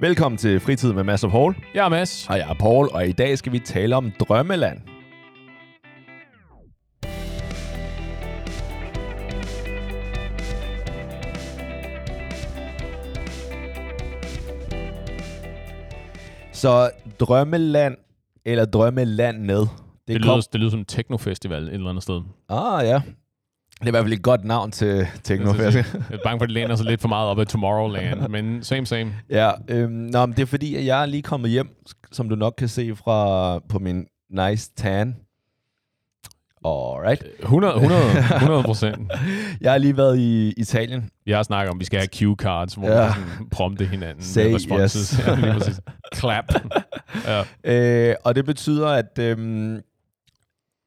Velkommen til Fritid med Mads og Paul. Jeg er Mads. Og jeg er Paul, og i dag skal vi tale om Drømmeland. Så Drømmeland, eller Drømmelandet, Det, det, det, kom... lyder, det lyder som en technofestival et eller andet sted. Ah, ja. Det er i hvert fald et godt navn til Teknofest. Jeg er bange for, at det læner sig lidt for meget op ad Tomorrowland, men same same. Ja, øhm, nå, men det er fordi, at jeg er lige kommet hjem, som du nok kan se fra på min nice tan. Alright. 100, 100, 100 procent. Jeg har lige været i Italien. Vi har snakket om, at vi skal have cue cards, hvor Ja. sådan prompte hinanden. Say med responses. yes. Ja. Clap. ja. Øh, og det betyder, at øhm,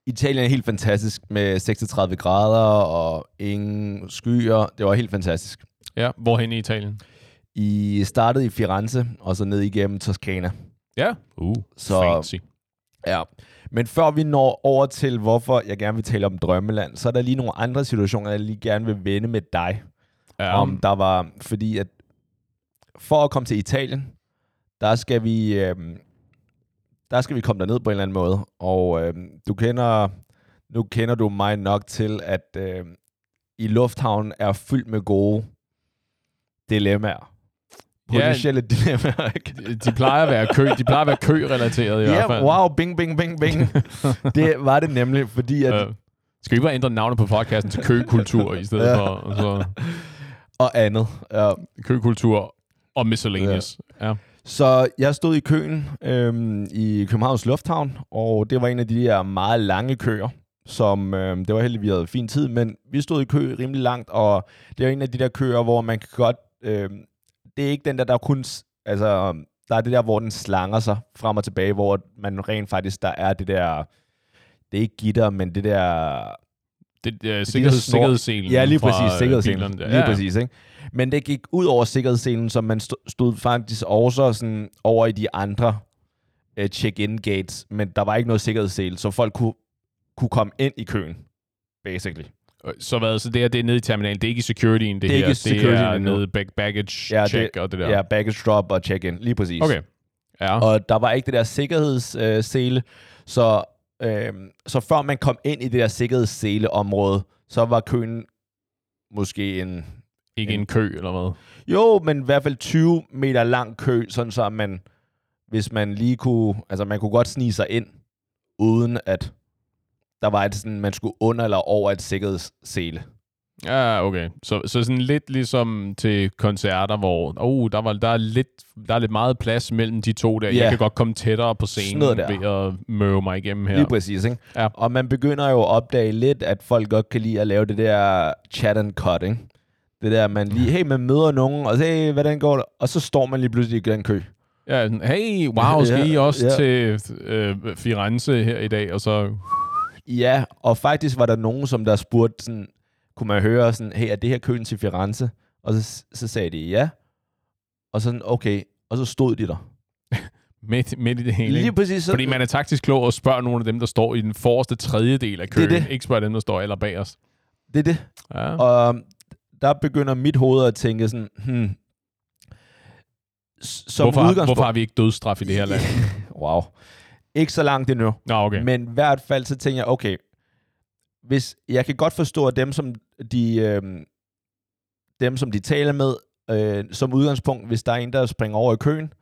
Italien er helt fantastisk med 36 grader og ingen skyer. Det var helt fantastisk. ja, hvorhen i Italien? I startede i Firenze, og så ned igennem Toskana. Ja. Uh, Så- fancy. Ja, men før vi når over til, hvorfor jeg gerne vil tale om Drømmeland, så er der lige nogle andre situationer, jeg lige gerne vil vende med dig. Ja, Om der var, fordi at for at komme til Italien, der skal vi, øhm, der skal vi komme derned på en eller anden måde. Og øhm, du kender, nu kender du mig nok til, at øhm, i lufthavnen er fyldt med gode dilemmaer. Ja. Potentielle dilemmaer, ikke? de plejer at være kø, de plejer at være kø-relateret i hvert Ja, fald. wow, bing, bing, bing, bing. det var det nemlig, fordi at, Ja. Skal vi bare ændre navnet på podcasten til køkultur i stedet Ja. for og så og andet. Ja. køkultur og miscellaneous. Ja. Så jeg stod i køen øhm, i Københavns Lufthavn, og det var en af de der meget lange køer, som øhm, det var heldigt, vi havde fin tid, men vi stod i kø rimelig langt, og det er en af de der køer, hvor man kan godt, øhm, det er ikke den der, der kun, altså, der er det der, hvor den slanger sig frem og tilbage, hvor man rent faktisk, der er det der, det er ikke gitter, men det der, Det, er der sikkerheds, sikkerhedsselen Ja, lige præcis. øh, Sikkerhedsselen. Lige ja. præcis, ikke? Men det gik ud over sikkerhedsselen, som man stod, faktisk også sådan over i de andre uh, check-in gates, men der var ikke noget sikkerhedssel, så folk kunne, kunne komme ind i køen, basically. Så hvad, så det her, det er nede i terminalen. Det er ikke i securityen, det, Det er her. ikke det er nede bag baggage Ja, det- check og det der. Ja, baggage drop og check-in, lige præcis. Okay. Ja. Og der var ikke det der sikkerhedssele, så, øh, så før man kom ind i det der sikkerhedssele-område, så var køen måske en ikke en kø eller hvad. Jo, men i hvert fald 20 meter lang kø, sådan så man, hvis man lige kunne, altså man kunne godt snige sig ind, uden at der var et sådan, man skulle under eller over et sikkerhedssele. Ja, okay. Så, så sådan lidt ligesom til koncerter, hvor oh, der, var, der, er lidt, der er lidt meget plads mellem de to der. Ja. Jeg kan godt komme tættere på scenen der. ved at møve mig igennem her. Lige præcis, ikke? Ja. Og man begynder jo at opdage lidt, at folk godt kan lide at lave det der chat and cut, ikke? Det der, man lige, hey, man møder nogen, og så, hey, hvordan går det? Og så står man lige pludselig i den kø. Ja, hey, wow, skal I også ja. til øh, Firenze her i dag? Og så, Ja, og faktisk var der nogen, som der spurgte sådan, kunne man høre sådan, hey, er det her køen til Firenze? Og så, så sagde de ja. Og sådan, okay. Og så stod de der. midt, midt i det hele. Lige præcis. Så, Fordi man er taktisk klog og spørger nogle af dem, der står i den forreste tredjedel af køen. Det det. Ikke spørger dem, der står aller bag os. det er det. Ja. Og der begynder mit hoved at tænke sådan, hmm, som hvorfor, udgangspunkt... hvorfor har vi ikke dødsstraf i det her land? wow. Ikke så langt endnu. Nå, okay. Men i hvert fald, så tænker jeg, okay, hvis, jeg kan godt forstå, at dem, som de, øh, dem, som de taler med, øh, som udgangspunkt, hvis der er en, der springer over i køen,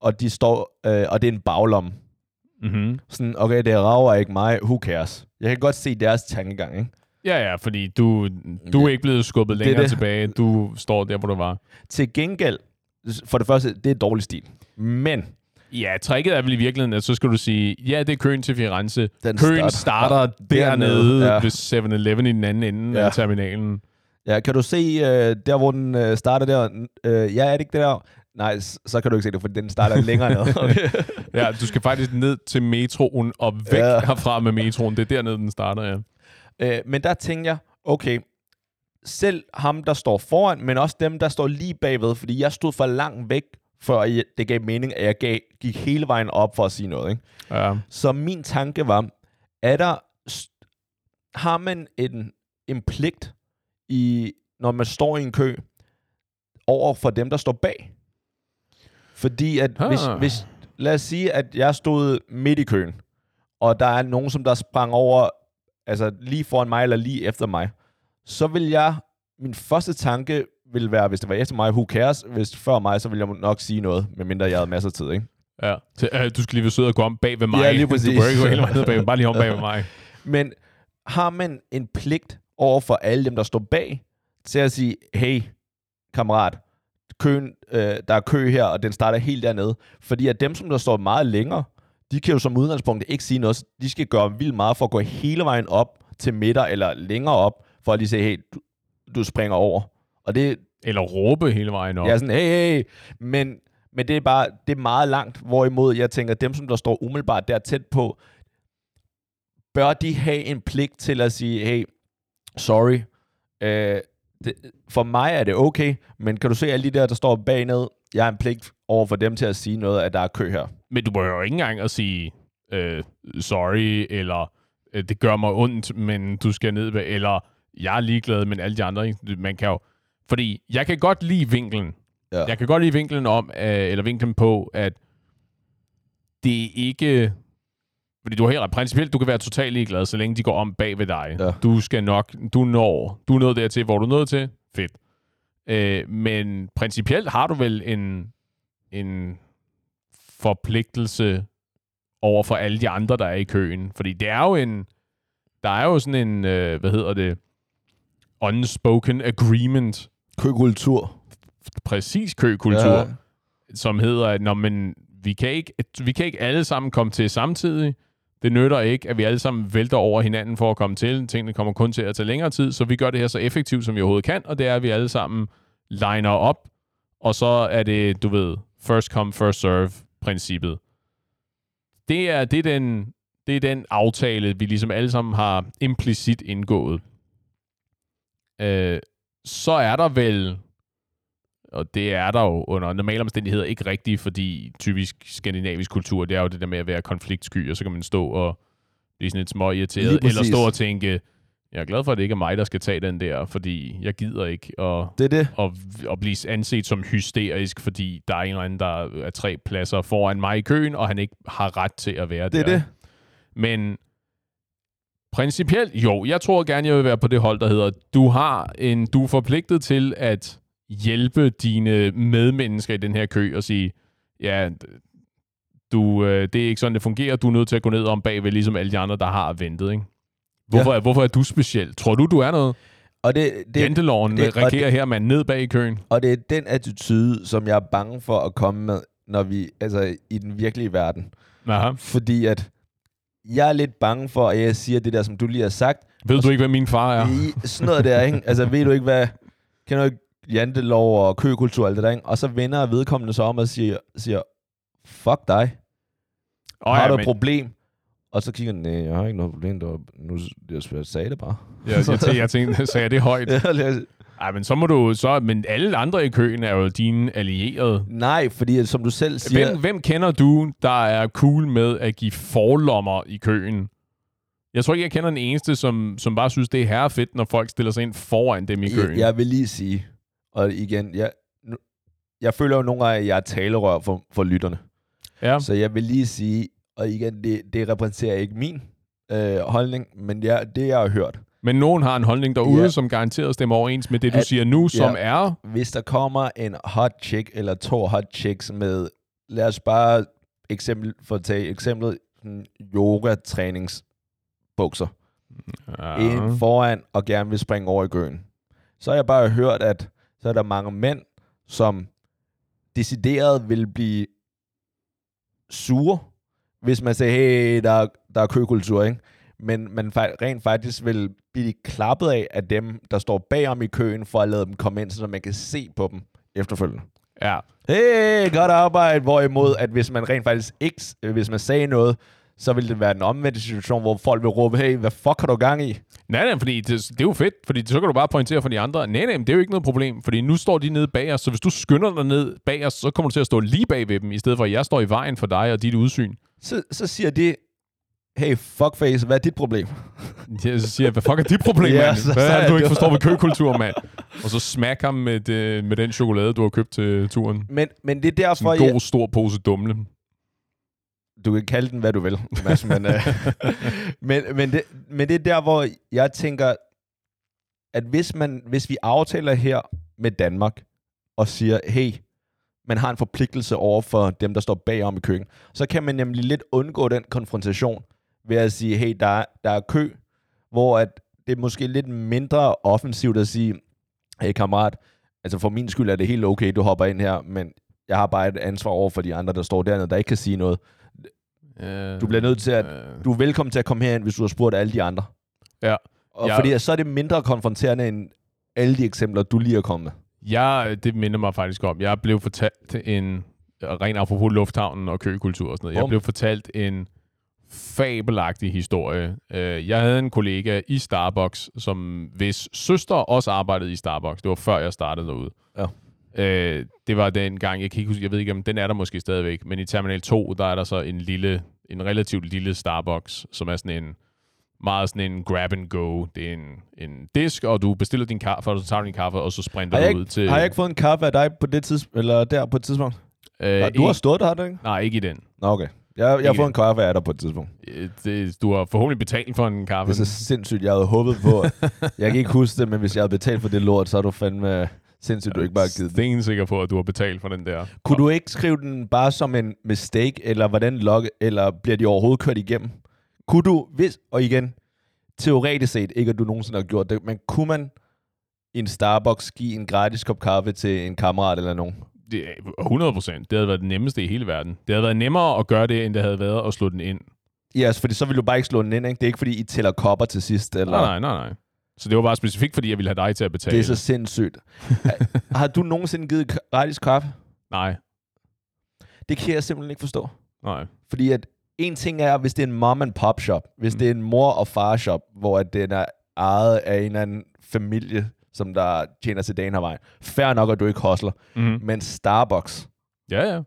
og de står, øh, og det er en baglomme. Mm-hmm. Sådan, okay, det rager ikke mig, who cares? Jeg kan godt se deres tankegang, ikke? Ja, ja, fordi du, du er ikke blevet skubbet Det er længere det. tilbage. Du står der, hvor du var. Til gengæld, for det første, det er dårlig stil. Men Ja, tricket er vel i virkeligheden, at så skal du sige, ja, det er køen til Firenze. Den køen starter- starter dernede, ja. ved 7-Eleven i den anden ende Ja. af terminalen. ja, kan du se, øh, der hvor den øh, starter der, øh, ja, er det ikke det der? Nej, så kan du ikke se det, for den starter længere ned. Okay. Ja, du skal faktisk ned til metroen og væk ja. herfra med metroen. Det er dernede, den starter, ja. Øh, men der tænker jeg, okay, selv ham, der står foran, men også dem, der står lige bagved, fordi jeg stod for langt væk, før det gav mening, at jeg gav, gik hele vejen op for at sige noget. Ikke? ja. Så min tanke var, er der, har man en, en pligt, i, når man står i en kø, over for dem, der står bag? Fordi at hvis, Ah. hvis, lad os sige, at jeg stod midt i køen, og der er nogen, som der sprang over, altså lige foran mig eller lige efter mig, så vil jeg, min første tanke vil være, hvis det var efter mig, who cares? Hvis før mig, så vil jeg nok sige noget, medmindre jeg havde masser af tid, ikke? Ja. Til, øh, du skal lige være sød og gå om bag ved mig. Ja, lige Du præcis. bør ikke gå hele vejen ned bag, bare lige om bag ved mig. Men har man en pligt over for alle dem, der står bag, til at sige, hey, kammerat, køen, øh, der er kø her, og den starter helt dernede. Fordi at dem, som der står meget længere, de kan jo som udgangspunkt ikke sige noget. De skal gøre vildt meget for at gå hele vejen op til midter eller længere op, for at lige sige, hey, du, du springer over. Og det Eller råbe hele vejen op. er sådan, hey, hey, men, men det er bare, det er meget langt, hvorimod jeg tænker, dem, som der står umiddelbart der tæt på, bør de have en pligt til at sige, hey, sorry, øh, det, for mig er det okay, men kan du se alle de der, der står bagnede, jeg har en pligt over for dem til at sige noget, at der er kø her. Men du behøver jo ikke engang at sige øh, sorry, eller øh, det gør mig ondt, men du skal ned ved, eller jeg er ligeglad, men alle de andre, man kan jo... Fordi jeg kan godt lide vinklen. Ja. Jeg kan godt lide vinklen om, øh, eller vinklen på, at det er ikke... Fordi du har helt. Principielt, du kan være totalt ligeglad, så længe de går om bag ved dig. Ja. Du skal nok... Du når... Du er nået dertil, hvor du er nået til. Fedt. Øh, men principielt har du vel en, en forpligtelse over for alle de andre, der er i køen. Fordi det er jo en... Der er jo sådan en... Øh, hvad hedder det? Unspoken agreement. Køkultur. Præcis køkultur. Ja. Som hedder, at når man, vi, kan ikke, vi kan ikke alle sammen komme til samtidig. Det nytter ikke, at vi alle sammen vælter over hinanden for at komme til. Tingene kommer kun til at tage længere tid, så vi gør det her så effektivt, som vi overhovedet kan, og det er, at vi alle sammen liner op, og så er det, du ved, first come, first serve princippet. Det er, det er, den, det er den aftale, vi ligesom alle sammen har implicit indgået. Øh, så er der vel, og det er der jo under normale omstændigheder ikke rigtigt, fordi typisk skandinavisk kultur, det er jo det der med at være konfliktsky, og så kan man stå og blive sådan lidt små irriteret, eller stå og tænke, jeg er glad for, at det ikke er mig, der skal tage den der, fordi jeg gider ikke at, Det er det. at, at blive anset som hysterisk, fordi der er en eller anden, der er tre pladser foran mig i køen, og han ikke har ret til at være Det er der. det. Men principielt, jo, jeg tror gerne, jeg vil være på det hold, der hedder, du har en, du er forpligtet til at hjælpe dine medmennesker i den her kø og sige, ja, du, øh, det er ikke sådan, det fungerer. Du er nødt til at gå ned om bagved, ligesom alle de andre, der har ventet. Ikke? Hvorfor, ja. hvorfor er du speciel? Tror du, du er noget? Og det, det, Janteloven det- reagerer her, man ned bag i køen. Og det er den attitude, som jeg er bange for at komme med, når vi, altså i den virkelige verden. Aha. Fordi at jeg er lidt bange for, at jeg siger det der, som du lige har sagt. Ved du ikke, hvad min far er? I, sådan noget der, ikke? Altså ved du ikke, hvad... Kender du ikke jantelov og køkultur og alt det der, ikke? Og så vender vedkommende sig om og siger, siger fuck dig, Oh, har ja, du men, et problem? Og så kigger han, nej, jeg har ikke noget problem, det var, nu jeg sagde det bare. jeg, jeg, tænkte, jeg tænkte, sagde jeg det højt? Ja, Ej, men så må du så... Men alle andre i køen er jo dine allierede. Nej, fordi som du selv siger... Hvem, hvem kender du, der er cool med at give forlommer i køen? Jeg tror ikke, jeg kender den eneste, som, som bare synes, det er herrefedt, når folk stiller sig ind foran dem i køen. Jeg, jeg vil lige sige, og igen, jeg, nu, jeg føler jo nogle gange, at jeg er talerør for, for lytterne. ja. Så jeg vil lige sige, og igen, det, det repræsenterer ikke min øh, holdning, men jeg, det jeg har hørt. Men nogen har en holdning derude, Ja. som garanteret stemmer overens med det, du At- siger nu, som er... Hvis der kommer en hot chick, eller to hot chicks med, lad os bare eksempel, for at tage eksemplet, yoga-træningsbukser, Ja. en foran og gerne vil springe over i køen. Så har jeg bare hørt, at så er der mange mænd, som decideret vil blive sure, hvis man siger, hey, der, er- der er køkultur, ikke? Men man rent faktisk vil blive klappet af af dem, der står bagom i køen, for at lade dem komme ind, så man kan se på dem efterfølgende. ja. Hey, godt arbejde. Hvorimod, at hvis man rent faktisk ikke, øh, hvis man sagde noget, så ville det være den omvendte situation, hvor folk vil råbe, hey, hvad fuck har du gang i? Nej, nej, fordi det, det er jo fedt, fordi så kan du bare pointere for de andre. Nej, nej, det er jo ikke noget problem, fordi nu står de nede bag os, så hvis du skynder dig ned bag os, så kommer du til at stå lige bag ved dem, i stedet for at jeg står i vejen for dig og dit udsyn. Så, så siger de, hey, fuckface, hvad er dit problem? Jeg så siger jeg, hvad fuck er dit problem, Ja, mand? Hvad så er er det, du ikke forstår ved køkultur, mand? Og så smack ham med, det, med den chokolade, du har købt til turen. Men, men det er derfor, Sådan en jeg, god, stor pose dumle. du kan kalde den, hvad du vil, Mads, men, øh, men, men, det, men det er der, hvor jeg tænker, at hvis, man, hvis vi aftaler her med Danmark, og siger, hey, man har en forpligtelse over for dem, der står bagom i køen, så kan man nemlig lidt undgå den konfrontation ved at sige, hey, der er, der er kø, hvor at det er måske lidt mindre offensivt at sige, hey kammerat, altså for min skyld er det helt okay, du hopper ind her, men jeg har bare et ansvar over for de andre, der står dernede, der ikke kan sige noget. Du bliver nødt til at- Øh, Du er velkommen til at komme herind, hvis du har spurgt alle de andre. Ja. Og Ja. fordi så er det mindre konfronterende end alle de eksempler, du lige er kommet med. Jeg, det minder mig faktisk om, jeg blev fortalt en, ren apropos lufthavnen og køkultur og sådan noget, jeg blev fortalt en fabelagtig historie. Øh, Jeg havde en kollega i Starbucks, som hvis søster også arbejdede i Starbucks. Det var før jeg startede derude. Ja. Øh, det var den gang, jeg kan ikke huske, jeg ved ikke, om den er der måske stadigvæk, men i Terminal 2, der er der så en lille, en relativt lille Starbucks, som er sådan en, meget sådan en grab and go. Det er en, en disk, og du bestiller din kaffe, og så tager du din kaffe, og så sprinter Har jeg, du ud til... har jeg ikke fået en kaffe af dig på det tidspunkt, eller der på et tidspunkt? Øh, Nej, du har ikke- stået der, har du ikke? Nej, ikke i den. Nå, okay. Jeg, jeg har fået en kaffe af dig på et tidspunkt. Det, du har forhåbentlig betalt for en kaffe. Det er så sindssygt, jeg havde håbet på. jeg kan ikke huske det, men hvis jeg havde betalt for det lort, så er du fandme sindssygt, du ikke bare har givet det. sten sikker på, at du har betalt for den der. Kunne du ikke skrive den bare som en mistake, eller hvordan log, eller bliver de overhovedet kørt igennem? Kunne du, hvis, og igen, teoretisk set, ikke at du nogensinde har gjort det, men kunne man i en Starbucks give en gratis kop kaffe til en kammerat eller nogen? Det er 100 procent. Det havde været det nemmeste i hele verden. Det havde været nemmere at gøre det, end det havde været at slå den ind. Ja, yes, fordi så vil du bare ikke slå den ind, ikke? Det er ikke, fordi I tæller kopper til sidst, eller... Nej, nej, nej, nej. Så det var bare specifikt, fordi jeg ville have dig til at betale. Det er så sindssygt. har, du nogensinde givet gratis kaffe? Nej, Det kan jeg simpelthen ikke forstå. nej. Fordi at en ting er, hvis det er en mom and pop shop, hvis Mm. det er en mor og far shop, hvor at den er ejet af en eller anden familie, som der tjener til dagen her vej. Fair nok, at du ikke hostler. Mm-hmm. Men Starbucks. Ja, ja.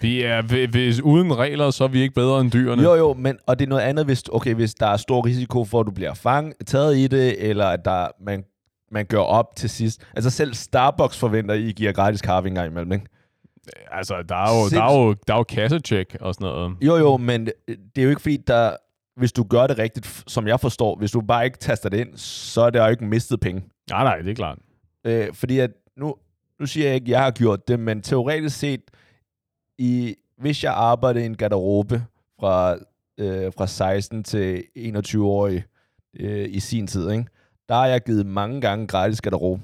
Vi er, hvi- hvis uden regler, så er vi ikke bedre end dyrene. Jo, jo, men, og det er noget andet, hvis, okay, hvis der er stor risiko for, at du bliver fang, taget i det, eller at der, man, man gør op til sidst. Altså selv Starbucks forventer, at I giver gratis kaffe en gang imellem, ikke? Altså, der er jo, der er jo, der er jo kassetjek og sådan noget. Jo, jo, men det er jo ikke fordi, der, hvis du gør det rigtigt, som jeg forstår, hvis du bare ikke taster det ind, så er det jo ikke mistet penge. Nej, nej, det er klart. Øh, fordi at nu, nu siger jeg ikke, at jeg har gjort det, men teoretisk set, i, hvis jeg arbejder i en garderobe fra, øh, fra 16 til 21 år øh, i sin tid, ikke? der har jeg givet mange gange gratis garderobe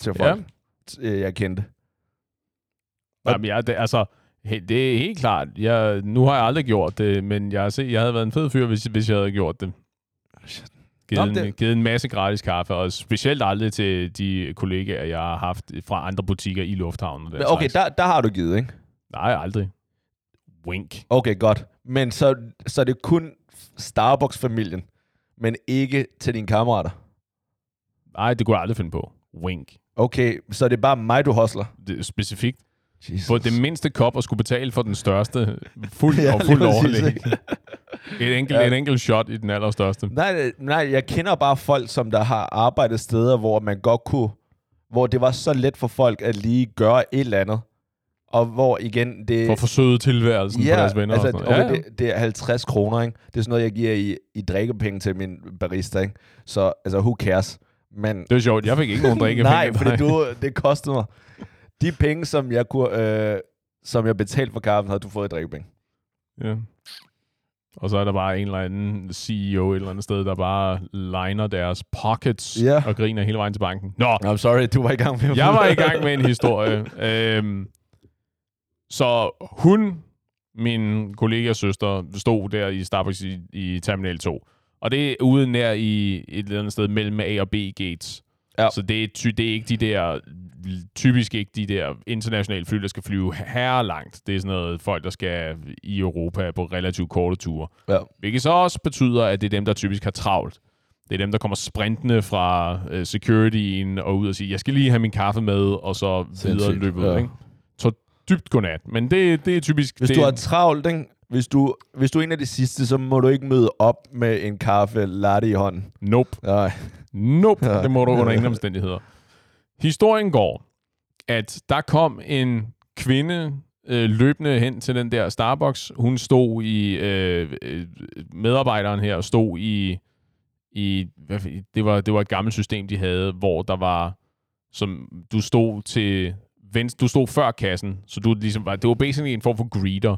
til folk, Ja. ja. jeg kendte. Jamen, ja, det, altså, det er helt klart. Jeg, nu har jeg aldrig gjort det, men jeg, har set, jeg havde været en fed fyr, hvis, hvis jeg havde gjort det. Givet, Nå, en, det- givet en masse gratis kaffe, og specielt aldrig til de kollegaer, jeg har haft fra andre butikker i lufthavnen. Men okay, slags. der, der har du givet, ikke? Nej, aldrig. Wink. Okay, godt. Men så, så er det kun Starbucks-familien, men ikke til dine kammerater. Nej, det kunne jeg aldrig finde på. Wink. Okay, så er det bare mig, du hostler. Det er specifikt. Jesus. På det mindste kop og skulle betale for den største. Fuld Ja, og fuld overlæg. Et enkelt, Ja. et enkelt shot i den allerstørste. Nej, nej, jeg kender bare folk, som der har arbejdet steder, hvor man godt kunne, hvor det var så let for folk at lige gøre et eller andet. Og hvor igen, det... For at forsøge tilværelsen ja, for deres venner. altså, og sådan noget. okay, Ja, ja. det, det er 50 kroner, ikke? Det er sådan noget, jeg giver i, i drikkepenge til min barista, ikke? Så, altså, who cares? Men, Det er sjovt. Jeg fik ikke nogen drikke. nej, fordi du, det kostede mig. De penge, som jeg kunne, øh, som jeg betalte for kaffen, havde du fået i drikkepenge. Ja. Og så er der bare en eller anden CEO et eller andet sted, der bare liner deres pockets Ja. og griner hele vejen til banken. Nå, I'm sorry, du var i gang med jeg var i gang med en historie. Øhm, så hun, min kollegas søster, stod der i Starbucks i, i Terminal 2. Og det er ude nær i et eller andet sted mellem A og B gates. Ja. Så det er, ty, det er ikke de der, typisk ikke de der internationale fly, der skal flyve her langt. Det er sådan noget folk, der skal i Europa på relativt korte ture. Ja. Hvilket så også betyder, at det er dem, der typisk har travlt. Det er dem, der kommer sprintende fra uh, securityen og ud og siger, jeg skal lige have min kaffe med, og så videre Sindssygt, løbe ud. ja. Ikke? Så dybt godnat. Men det, det er typisk... Hvis det, du har travlt, ikke? hvis du, hvis du er en af de sidste, så må du ikke møde op med en kaffe latte i hånden. Nope. Nej. Nope, ja. det må du under ingen omstændigheder. Historien går, at der kom en kvinde øh, løbende hen til den der Starbucks. Hun stod i, øh, øh medarbejderen her stod i, i hvad, det, var, det var et gammelt system, de havde, hvor der var, som du stod til, venstre, du stod før kassen, så du ligesom var, det var basically en form for greeter.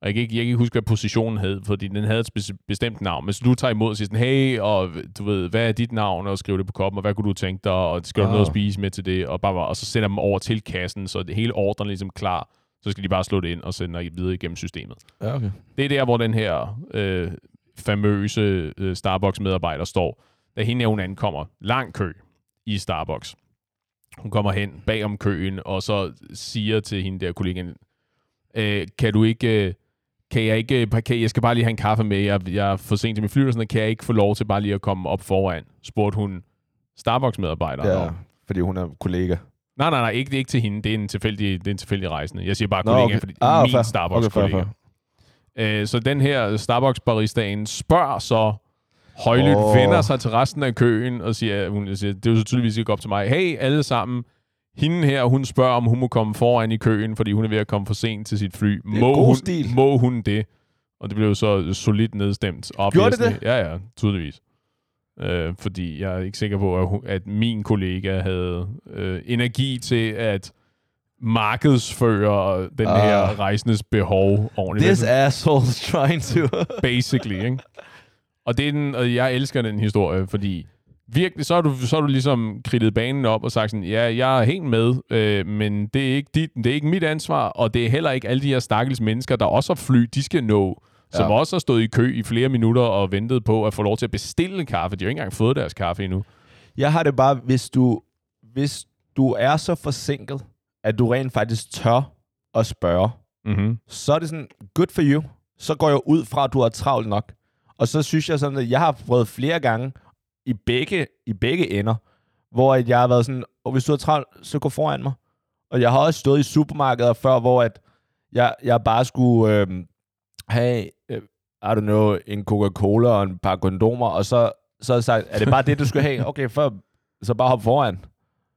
Og jeg kan, ikke, jeg kan ikke huske, hvad positionen hed, fordi den havde et bestemt navn. Men så du tager imod og siger sådan, hey, og du ved, hvad er dit navn, og skriver det på koppen, og hvad kunne du tænke dig, og skal du oh. noget at spise med til det, og, bare, og så sender dem over til kassen, så det hele ordren er ligesom klar. Så skal de bare slå det ind og sende det videre igennem systemet. Ja, okay. Det er der, hvor den her øh, famøse øh, Starbucks-medarbejder står. Da hende her, hun ankommer, lang kø i Starbucks. Hun kommer hen bag om køen, og så siger til hende der kollegaen, øh, kan du ikke... Øh, kan jeg ikke parkere, jeg skal bare lige have en kaffe med, jeg, jeg er for sent til min fly, og sådan, kan jeg ikke få lov til bare lige at komme op foran? Spurgte hun Starbucks-medarbejderen Ja, om. fordi hun er kollega. Nej, nej, nej, ikke, det er ikke til hende. Det er en tilfældig, det er en tilfældig rejsende. Jeg siger bare kollega, okay. fordi ah, min Starbucks-kollega. Okay, øh, så den her Starbucks-baristaen spørger så højlydt, oh. vender sig til resten af køen og siger, hun siger, det er jo så tydeligvis ikke op til mig. Hey, alle sammen, hende her, hun spørger, om hun må komme foran i køen, fordi hun er ved at komme for sent til sit fly. Må hun, stil. må hun det? Og det blev jo så solidt nedstemt. Gjorde det det? Ja, ja, tydeligvis. Øh, fordi jeg er ikke sikker på, at, hun, at min kollega havde øh, energi til at markedsføre den uh, her rejsendes behov ordentligt. This asshole's trying to... Basically, ikke? Og, det er den, og jeg elsker den historie, fordi virkelig, så har du, så har du ligesom kridtet banen op og sagt sådan, ja, jeg er helt med, øh, men det er, ikke dit, det er ikke mit ansvar, og det er heller ikke alle de her stakkels mennesker, der også har fly, de skal nå, ja. som også har stået i kø i flere minutter og ventet på at få lov til at bestille kaffe. De har ikke engang fået deres kaffe endnu. Jeg har det bare, hvis du, hvis du er så forsinket, at du rent faktisk tør at spørge, mm-hmm. så er det sådan, good for you. Så går jeg ud fra, at du har travlt nok. Og så synes jeg sådan, at jeg har prøvet flere gange i begge, i begge ender, hvor jeg har været sådan, og hvis du har travlt, så gå foran mig. Og jeg har også stået i supermarkeder før, hvor at jeg, jeg bare skulle øh, have, øh, I don't know, en Coca-Cola og en par kondomer, og så, så har jeg sagt, er det bare det, du skal have? Okay, for, så bare hop foran.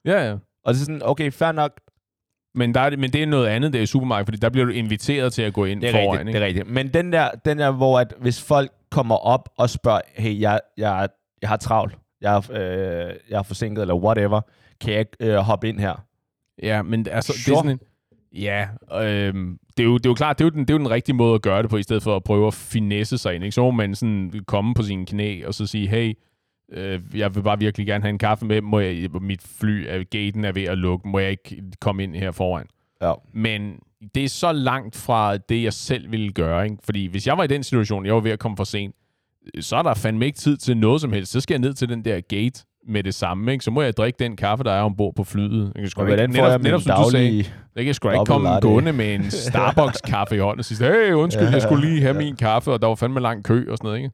Ja, ja. Og det er sådan, okay, fair nok. Men, der er, men det er noget andet, det er i supermarkedet, fordi der bliver du inviteret til at gå ind det er foran. Rigtigt, ikke? Det er rigtigt. Men den der, den der, hvor at hvis folk kommer op og spørger, hey, jeg, jeg, jeg har travlt, jeg er, øh, jeg er forsinket, eller whatever, kan jeg øh, hoppe ind her? Ja, men altså, sure. det er sådan en, Ja, øh, det, er jo, det er jo klart, det er jo, den, det er jo den rigtige måde at gøre det på, i stedet for at prøve at finesse sig ind. Ikke? Så må man sådan komme på sine knæ og så sige, hey, øh, jeg vil bare virkelig gerne have en kaffe med, må jeg, mit fly, er, gaten er ved at lukke, må jeg ikke komme ind her foran? Ja. Men det er så langt fra det, jeg selv ville gøre. Ikke? Fordi hvis jeg var i den situation, jeg var ved at komme for sent, så er der fandme ikke tid til noget som helst. Så skal jeg ned til den der gate med det samme, ikke? så må jeg drikke den kaffe, der er ombord på flyet. Jeg kan hvordan får jeg netop, som du sagde, jeg kan sgu ikke komme gående med en Starbucks-kaffe i hånden og sige, hey, undskyld, ja, jeg skulle lige have ja. min kaffe, og der var fandme lang kø og sådan noget. Ikke?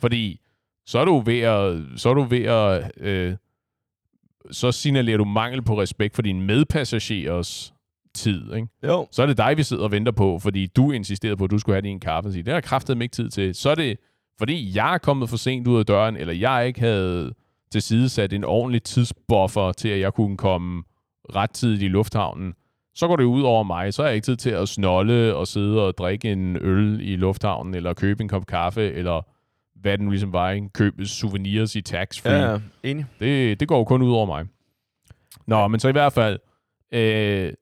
Fordi så er du ved at, så er du ved at øh, så signalerer du mangel på respekt for dine medpassagerers tid. Ikke? Jo. Så er det dig, vi sidder og venter på, fordi du insisterede på, at du skulle have din kaffe. Og sige, det har kraftet ikke tid til. Så er det, fordi jeg er kommet for sent ud af døren, eller jeg ikke havde tilsidesat en ordentlig tidsbuffer til, at jeg kunne komme ret tidligt i lufthavnen. Så går det ud over mig. Så har jeg ikke tid til at snolle og sidde og drikke en øl i lufthavnen, eller købe en kop kaffe, eller hvad det nu ligesom var, ikke? købe souvenirs i tax-free. Ja, enig. Det, det går jo kun ud over mig. Nå, ja. men så i hvert fald, øh,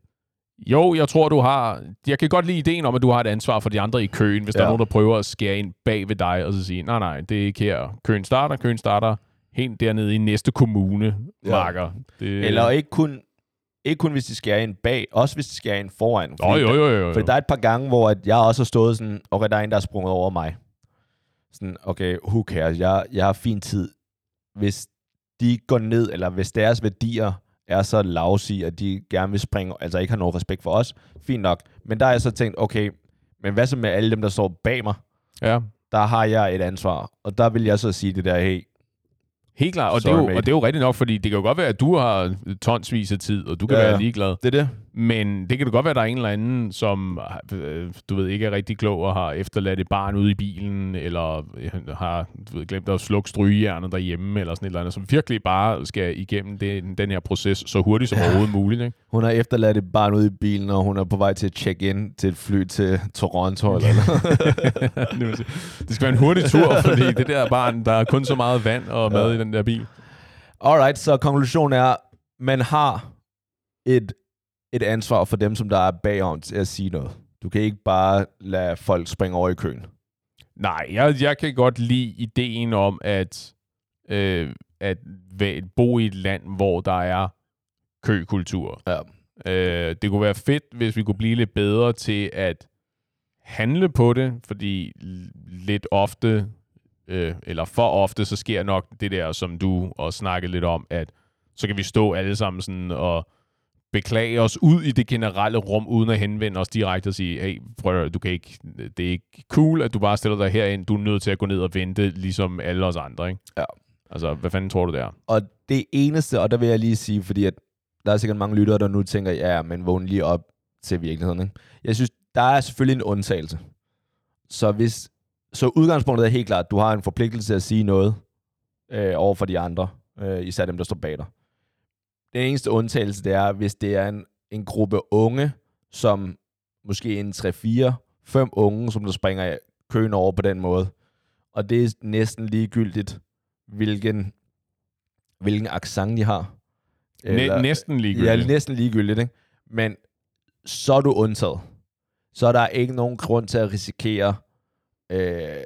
jo, jeg tror, du har... Jeg kan godt lide ideen om, at du har et ansvar for de andre i køen, hvis ja. der er nogen, der prøver at skære ind bag ved dig, og så sige, nej, nej, det er ikke her. Køen starter, køen starter helt dernede i næste kommune, ja. Marker. Det... Eller ikke kun, ikke kun hvis de skærer ind bag, også hvis de skærer ind foran. Fordi, jo, jo, jo, jo, jo. For der er et par gange, hvor at jeg også har stået sådan, okay, der er en, der er sprunget over mig. Sådan, okay, who cares, jeg, jeg har fin tid. Hvis de går ned, eller hvis deres værdier er så lavsige, at de gerne vil springe, altså ikke har nogen respekt for os, fint nok. Men der har jeg så tænkt, okay, men hvad så med alle dem, der står bag mig? Ja. Der har jeg et ansvar. Og der vil jeg så sige det der, hey, Helt klart, og, det er jo, og det er jo rigtigt nok, fordi det kan jo godt være, at du har tonsvis af tid, og du kan ja, være ligeglad. Det er det. Men det kan da godt være, at der er en eller anden, som øh, du ved, ikke er rigtig klog og har efterladt et barn ude i bilen, eller øh, har du ved, glemt at slukke strygehjernet derhjemme, eller sådan et eller andet, som virkelig bare skal igennem det, den her proces så hurtigt som overhovedet muligt. Ikke? Hun har efterladt et barn ude i bilen, og hun er på vej til at check in til et fly til Toronto. Eller noget. det skal være en hurtig tur, fordi det der barn, der er kun så meget vand og mad ja. i den der bil. Alright, så konklusionen er, man har et et ansvar for dem, som der er bagom til at sige noget. Du kan ikke bare lade folk springe over i køen. Nej, jeg, jeg kan godt lide ideen om, at, øh, at bo i et land, hvor der er køkultur. Ja. Øh, det kunne være fedt, hvis vi kunne blive lidt bedre til at handle på det, fordi lidt ofte, øh, eller for ofte, så sker nok det der, som du også snakkede lidt om, at så kan vi stå alle sammen sådan og beklage os ud i det generelle rum, uden at henvende os direkte og sige, hey, prøv du kan ikke, det er ikke cool, at du bare stiller dig herind. Du er nødt til at gå ned og vente, ligesom alle os andre, ikke? Ja. Altså, hvad fanden tror du der? Og det eneste, og der vil jeg lige sige, fordi at der er sikkert mange lyttere, der nu tænker, ja, men vågn lige op til virkeligheden, ikke? Jeg synes, der er selvfølgelig en undtagelse. Så hvis, så udgangspunktet er helt klart, at du har en forpligtelse til at sige noget øh, over for de andre, øh, især dem, der står bag dig. Den eneste undtagelse, det er, hvis det er en, en gruppe unge, som måske en 3-4-5 unge, som der springer køen over på den måde. Og det er næsten ligegyldigt, hvilken, hvilken accent de har. Eller, næsten ligegyldigt. Ja, næsten ligegyldigt, ikke? Men så er du undtaget. Så er der ikke nogen grund til at risikere øh,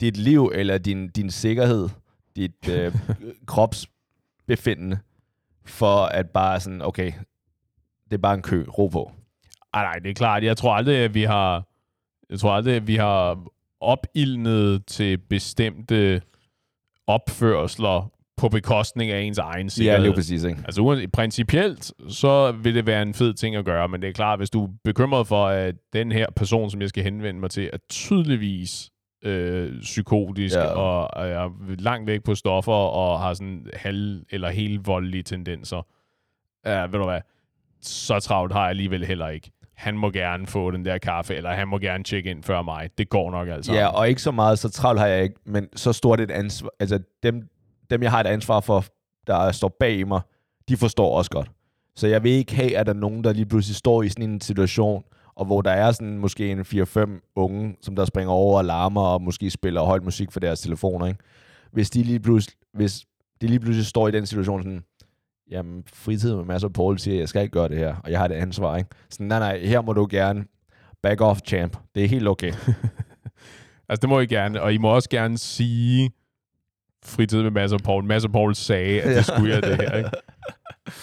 dit liv, eller din, din sikkerhed, dit øh, kropsbefindende, for at bare sådan, okay, det er bare en kø, ro på. Ej, nej, det er klart. Jeg tror aldrig, at vi har, jeg tror aldrig, at vi har opildnet til bestemte opførsler på bekostning af ens egen sikkerhed. Ja, lige præcis. Ikke? Altså principielt, så vil det være en fed ting at gøre, men det er klart, hvis du er bekymret for, at den her person, som jeg skal henvende mig til, er tydeligvis øh, psykotisk ja. og er langt væk på stoffer og har sådan halv- eller helt voldelige tendenser. Ja, ved du hvad? Så travlt har jeg alligevel heller ikke. Han må gerne få den der kaffe, eller han må gerne tjekke ind før mig. Det går nok altså. Ja, og ikke så meget, så travlt har jeg ikke, men så stort et ansvar. Altså dem, dem jeg har et ansvar for, der står bag mig, de forstår også godt. Så jeg vil ikke have, at der er nogen, der lige pludselig står i sådan en situation, og hvor der er sådan måske en 4-5 unge, som der springer over og larmer og måske spiller højt musik for deres telefoner, ikke? Hvis de lige pludselig, hvis de lige pludselig står i den situation sådan, jamen fritid med masser af Paul siger, jeg skal ikke gøre det her, og jeg har det ansvar, ikke? Sådan, nej, nej, her må du gerne back off, champ. Det er helt okay. altså, det må I gerne, og I må også gerne sige, fritid med masser af Paul. Masser af Paul sagde, at det skulle jeg det her, ikke?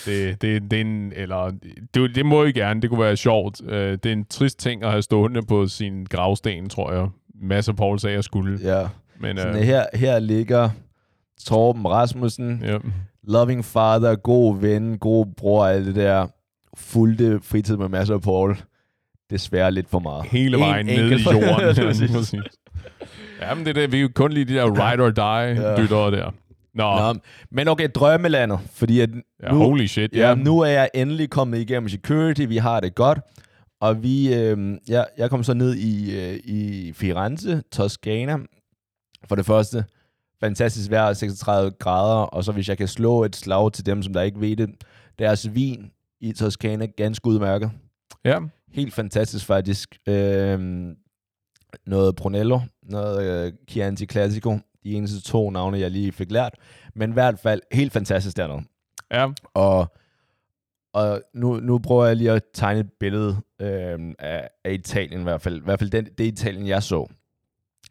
Det, det, det, er en, eller, det, det må I gerne, det kunne være sjovt. Uh, det er en trist ting at have stående på sin gravsten, tror jeg. Masser Paul sagde, jeg skulle. Ja. Men, Sådan, uh, her, her ligger Torben Rasmussen, ja. loving father, god ven, god bror, alt det der fulgte fritid med masser af Paul. Desværre lidt for meget. Hele vejen en, ned i jorden. ja, men det er det. Vi jo kun lige de der ride or die ja. der. Nå. Nå. Men okay, drømmelandet, fordi at ja, nu, holy shit, ja. ja. nu er jeg endelig kommet igennem security, vi har det godt, og vi, øh, ja, jeg kom så ned i, øh, i Firenze, Toscana, for det første, fantastisk vejr, 36 grader, og så hvis jeg kan slå et slag til dem, som der ikke ved det, deres vin i Toscana, ganske udmærket. Ja. Helt fantastisk faktisk. Øh, noget Brunello, noget øh, Chianti Classico, de eneste to navne, jeg lige fik lært. Men i hvert fald helt fantastisk dernede. Ja. Og, og nu, nu prøver jeg lige at tegne et billede øh, af, af Italien i hvert fald. I hvert fald den, det Italien, jeg så.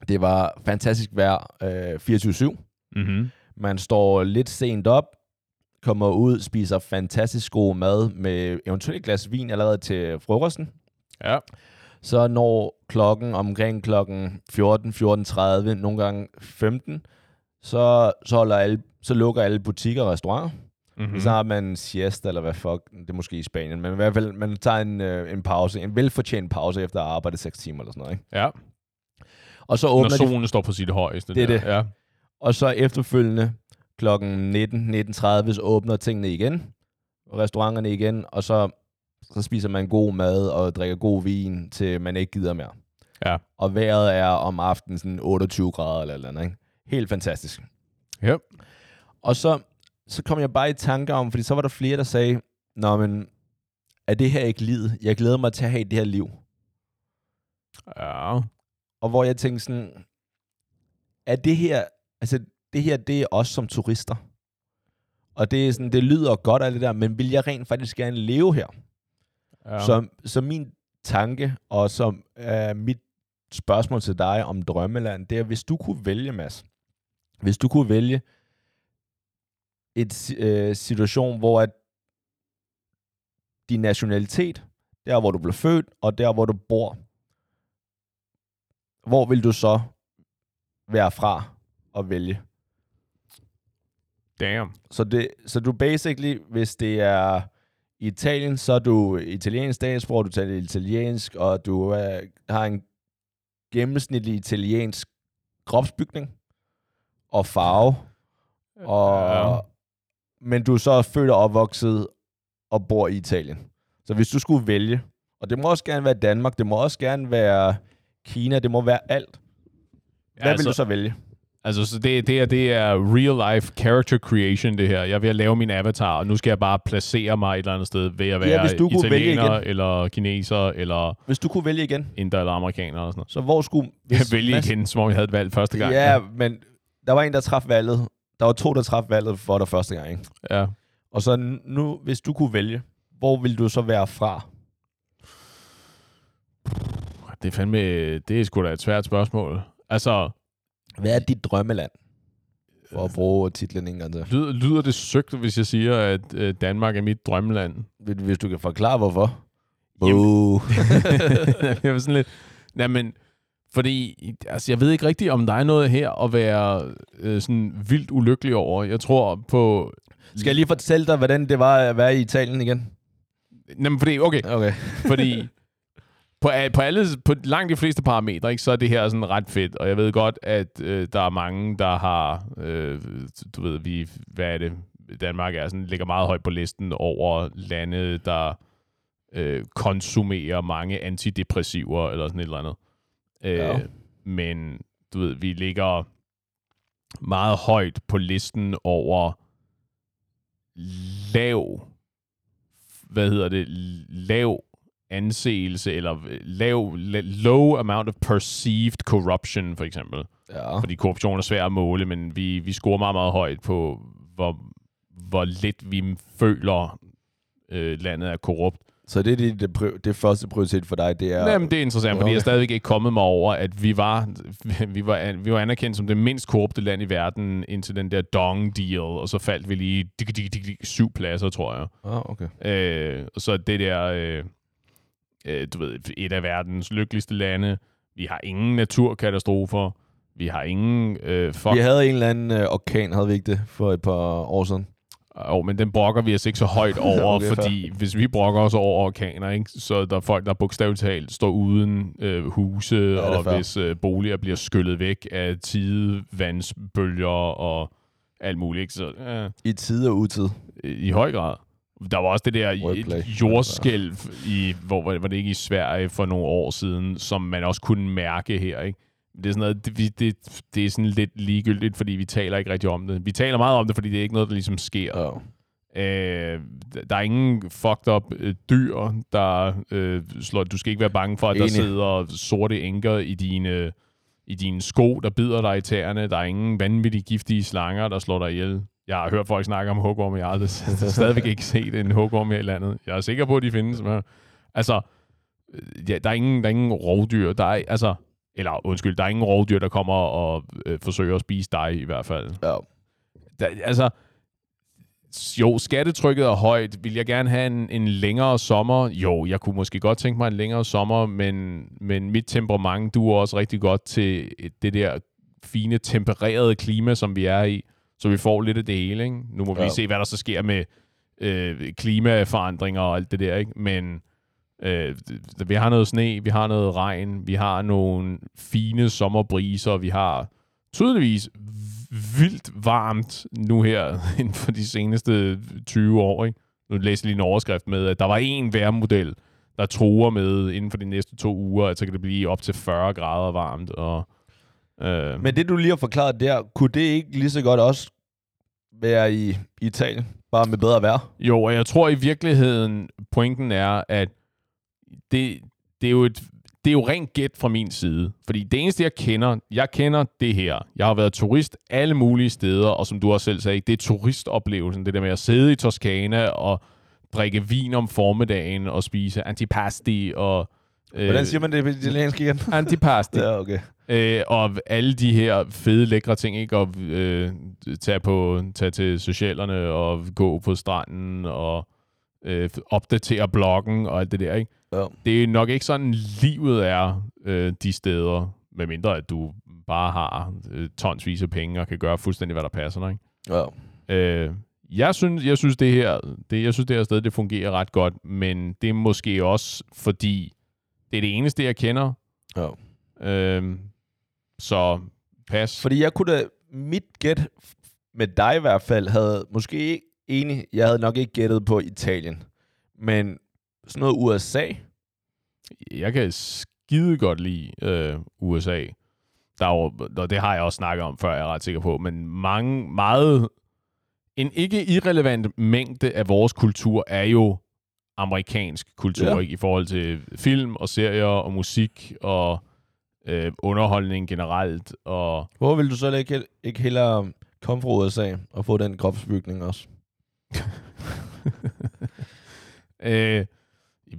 Det var fantastisk vejr øh, 24-7. Mm-hmm. Man står lidt sent op, kommer ud, spiser fantastisk god mad med eventuelt et glas vin allerede til frokosten. Ja så når klokken omkring klokken 14, 14.30, nogle gange 15, så, så, holder alle, så lukker alle butikker og restauranter. Mm-hmm. Så har man siesta, eller hvad fuck, det er måske i Spanien, men i hvert fald, man tager en, øh, en pause, en velfortjent pause efter at arbejde 6 timer eller sådan noget, ikke? Ja. Og så åbner Når solen de, står på sit højeste. Det er der. det. Ja. Og så efterfølgende klokken 19, 19.30, så åbner tingene igen, restauranterne igen, og så så spiser man god mad og drikker god vin, til man ikke gider mere. Ja. Og vejret er om aftenen sådan 28 grader eller eller andet, ikke? Helt fantastisk. Yep. Og så, så kom jeg bare i tanke om, fordi så var der flere, der sagde, Nå, men er det her ikke livet? Jeg glæder mig til at have det her liv. Ja. Og hvor jeg tænkte sådan, er det her, altså det her, det er os som turister. Og det, er sådan, det lyder godt af det der, men vil jeg rent faktisk gerne leve her? Ja. Så, så min tanke, og som uh, mit spørgsmål til dig om drømmeland, det er, hvis du kunne vælge, Mads, hvis du kunne vælge et uh, situation, hvor at din nationalitet, der hvor du blev født, og der hvor du bor, hvor vil du så være fra at vælge? Damn. Så, det, så du basically, hvis det er i Italien, så er du italiensk statsborger, du taler italiensk, og du øh, har en gennemsnitlig italiensk kropsbygning og farve, og, Ja. men du er så født og opvokset og bor i Italien. Så hvis du skulle vælge, og det må også gerne være Danmark, det må også gerne være Kina, det må være alt. Hvad altså, vil du så vælge? Altså, så det, det, er, det er real life character creation, det her. Jeg er ved at lave min avatar, og nu skal jeg bare placere mig et eller andet sted ved at være hvis du kunne vælge igen. eller kineser, eller Hvis du kunne vælge igen, inder eller amerikaner, eller sådan noget. så hvor skulle... Jeg Hvis vælge Mads- igen, som om jeg havde et valg første gang. Ja, men der var en, der traf valget. Der var to, der traf valget for dig første gang. Ikke? ja. Og så nu, hvis du kunne vælge, hvor vil du så være fra? Det er fandme, det er sgu da et svært spørgsmål. Altså, Hvad er dit drømmeland? For at bruge titlen en gang til. lyder, lyder det søgt, hvis jeg siger, at øh, Danmark er mit drømmeland? Hvis- Hvis du kan forklare, hvorfor. Jamen- jeg var sådan lidt... Nej, men... Fordi, altså, jeg ved ikke rigtigt, om der er noget her at være øh, sådan vildt ulykkelig over. Jeg tror på... Skal jeg lige fortælle dig, hvordan det var at være i Italien igen? Jamen, fordi, okay, Okay. fordi på, a- på, alle, på langt de fleste parametre, ikke, så er det her sådan ret fedt. Og jeg ved godt, at øh, der er mange, der har, øh, du ved, vi, hvad er det, Danmark er sådan, ligger meget højt på listen over lande, der øh, konsumerer mange antidepressiver eller sådan et eller andet. Øh, Ja. Men du ved, vi ligger meget højt på listen over lav, hvad hedder det, lav anseelse, eller lav, la- low amount of perceived corruption, for eksempel. Ja. Fordi korruption er svær at måle, men vi, vi scorer meget, meget højt på, hvor, hvor lidt vi føler, øh, landet er korrupt. Så det er det, det, pri- det første prioritet for dig, det er... Ja. Jamen, det er interessant, fordi jeg er stadigvæk ikke kommet mig over, at vi var, vi var, vi var anerkendt som det mindst korrupte land i verden indtil den der dong-deal, og så faldt vi lige dig, dig, dig, dig, syv pladser, tror jeg. Ah, okay. Øh, og så det der, øh, øh, du ved, et af verdens lykkeligste lande. Vi har ingen naturkatastrofer. Vi har ingen... Øh, fuck, Vi havde en eller anden øh, orkan, havde vi ikke det, for et par år siden? oh, men den brokker vi os ikke så højt over, Okay, fordi hvis vi brokker os over orkaner, ikke, så er der folk, der bogstaveligt talt står uden øh, huse, er og fair. hvis øh, boliger bliver skyllet væk af tidevandsbølger og alt muligt. Ikke? Så, øh, I tid og utid. I høj grad. Der var også det der jordskælv, i, hvor var det ikke i Sverige for nogle år siden, som man også kunne mærke her. Ikke? Det er, sådan noget, det, det, det er sådan lidt ligegyldigt, fordi vi taler ikke rigtig om det. Vi taler meget om det, fordi det er ikke noget, der ligesom sker. Ja. Øh, der er ingen fucked up øh, dyr, der øh, slår... Du skal ikke være bange for, at der Enig. sidder sorte enker i dine, i dine sko, der bider dig i tæerne. Der er ingen vanvittige giftige slanger, der slår dig ihjel. Jeg har hørt folk snakke om hugorme. Jeg har aldrig stadigvæk ikke set en hugorm her i landet. Jeg er sikker på, at de findes. Men, altså, øh, ja, der, er ingen, der er ingen rovdyr. Der er, altså, eller undskyld, der er ingen rovdyr, der kommer og øh, forsøger at spise dig i hvert fald. ja. Der, altså, jo, skattetrykket er højt. Vil jeg gerne have en, en længere sommer? Jo, jeg kunne måske godt tænke mig en længere sommer, men, men mit temperament duer også rigtig godt til det der fine, tempererede klima, som vi er i. Så vi får lidt af det hele, ikke? Nu må vi Ja. se, hvad der så sker med øh, klimaforandringer og alt det der, ikke? Men øh, vi har noget sne, vi har noget regn, vi har nogle fine sommerbriser, vi har tydeligvis vildt varmt nu her inden for de seneste 20 år, ikke? nu læste lige en overskrift med, at der var en værmodel, der truer med inden for de næste to uger, at så kan det blive op til 40 grader varmt. Og, øh. Men det, du lige har forklaret der, kunne det ikke lige så godt også være i Italien, bare med bedre vejr? Jo, og jeg tror i virkeligheden, pointen er, at det, det er jo et det er jo rent gæt fra min side. Fordi det eneste, jeg kender, jeg kender det her. Jeg har været turist alle mulige steder, og som du også selv sagde, det er turistoplevelsen. Det der med at sidde i Toskana og drikke vin om formiddagen og spise antipasti og... Øh, Hvordan siger man det på italiensk igen? antipasti. ja, okay. Øh, og alle de her fede, lækre ting, ikke? Og øh, tage, på, tage til socialerne og gå på stranden og øh, opdatere bloggen og alt det der, ikke? Ja. Det er nok ikke sådan, livet er øh, de steder, medmindre at du bare har øh, tonsvis af penge og kan gøre fuldstændig, hvad der passer dig, ikke? Ja. Øh, jeg synes, jeg synes det her, det, jeg synes det her sted, det fungerer ret godt, men det er måske også fordi det er det eneste jeg kender. Ja. Øh, så pas. Fordi jeg kunne da mit gæt med dig i hvert fald havde måske ikke enig, jeg havde nok ikke gættet på Italien. Men sådan noget USA? Jeg kan skide godt lide øh, USA. Der er jo, og det har jeg også snakket om før, jeg er ret sikker på, men mange, meget, en ikke irrelevant mængde af vores kultur er jo amerikansk kultur, ja. ikke? i forhold til film og serier og musik og øh, underholdning generelt. Og Hvor vil du så ikke, ikke hellere komme fra USA og få den kropsbygning også? øh,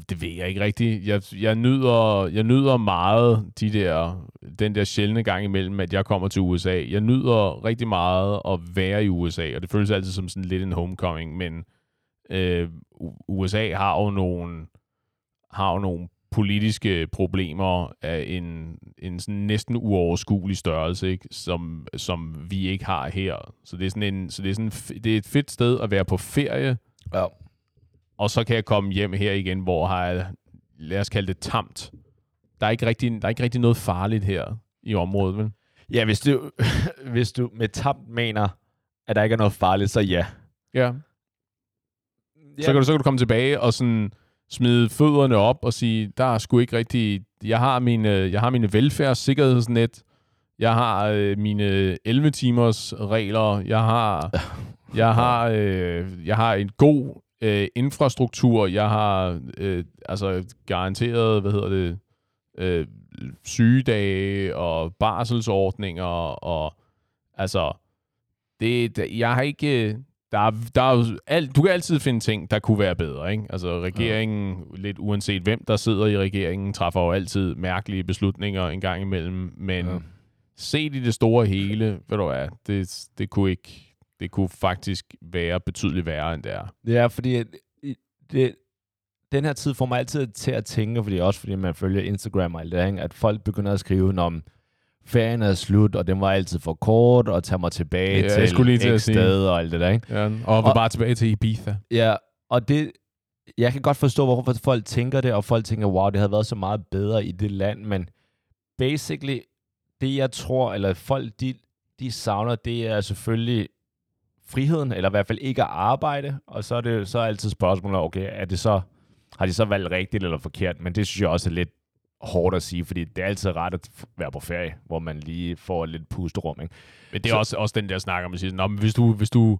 det ved jeg ikke rigtigt. Jeg, jeg, nyder, jeg nyder meget de der, den der sjældne gang imellem, at jeg kommer til USA. Jeg nyder rigtig meget at være i USA, og det føles altid som sådan lidt en homecoming, men øh, USA har jo nogle, har jo nogle politiske problemer af en, en sådan næsten uoverskuelig størrelse, ikke? Som, som vi ikke har her. Så det er sådan en, så det er sådan, det er et fedt sted at være på ferie. Ja. Og så kan jeg komme hjem her igen, hvor har jeg, lad os kalde det tamt. Der er ikke rigtig, der er ikke rigtig noget farligt her i området, vel? Ja, hvis du, hvis du med tamt mener, at der ikke er noget farligt, så ja. Ja. Så kan, du, så kan du komme tilbage og sådan smide fødderne op og sige, der er sgu ikke rigtig... Jeg har mine, jeg har mine velfærdssikkerhedsnet, jeg har øh, mine 11 timers regler, jeg har, jeg har, øh, jeg har en god øh, infrastruktur, jeg har øh, altså garanteret, hvad hedder det, øh, sygedage og barselsordninger og altså det, jeg har ikke der, der er alt, du kan altid finde ting, der kunne være bedre. Ikke? Altså regeringen, ja. lidt uanset hvem der sidder i regeringen, træffer jo altid mærkelige beslutninger en gang imellem. Men ja. set i det store hele, ved du hvad, det, det kunne ikke, det kunne faktisk være betydeligt værre, end det er. Ja, fordi det, den her tid får mig altid til at tænke, fordi også fordi man følger Instagram og alt det, ikke? at folk begynder at skrive, om ferien er slut, og den var altid for kort, og tager mig tilbage ja, til jeg skulle lige til at sted og alt det der, ikke? Ja, og, og bare tilbage til Ibiza. Ja, og det, jeg kan godt forstå, hvorfor folk tænker det, og folk tænker, wow, det havde været så meget bedre i det land, men basically, det jeg tror, eller folk, de, de savner, det er selvfølgelig friheden, eller i hvert fald ikke at arbejde, og så er det så er altid spørgsmålet, okay, er det så, har de så valgt rigtigt eller forkert, men det synes jeg også er lidt hårdt at sige, fordi det er altid rart at være på ferie, hvor man lige får lidt pusterum. Ikke? Men det er så, også, også den der snak om at sige, men hvis du, hvis du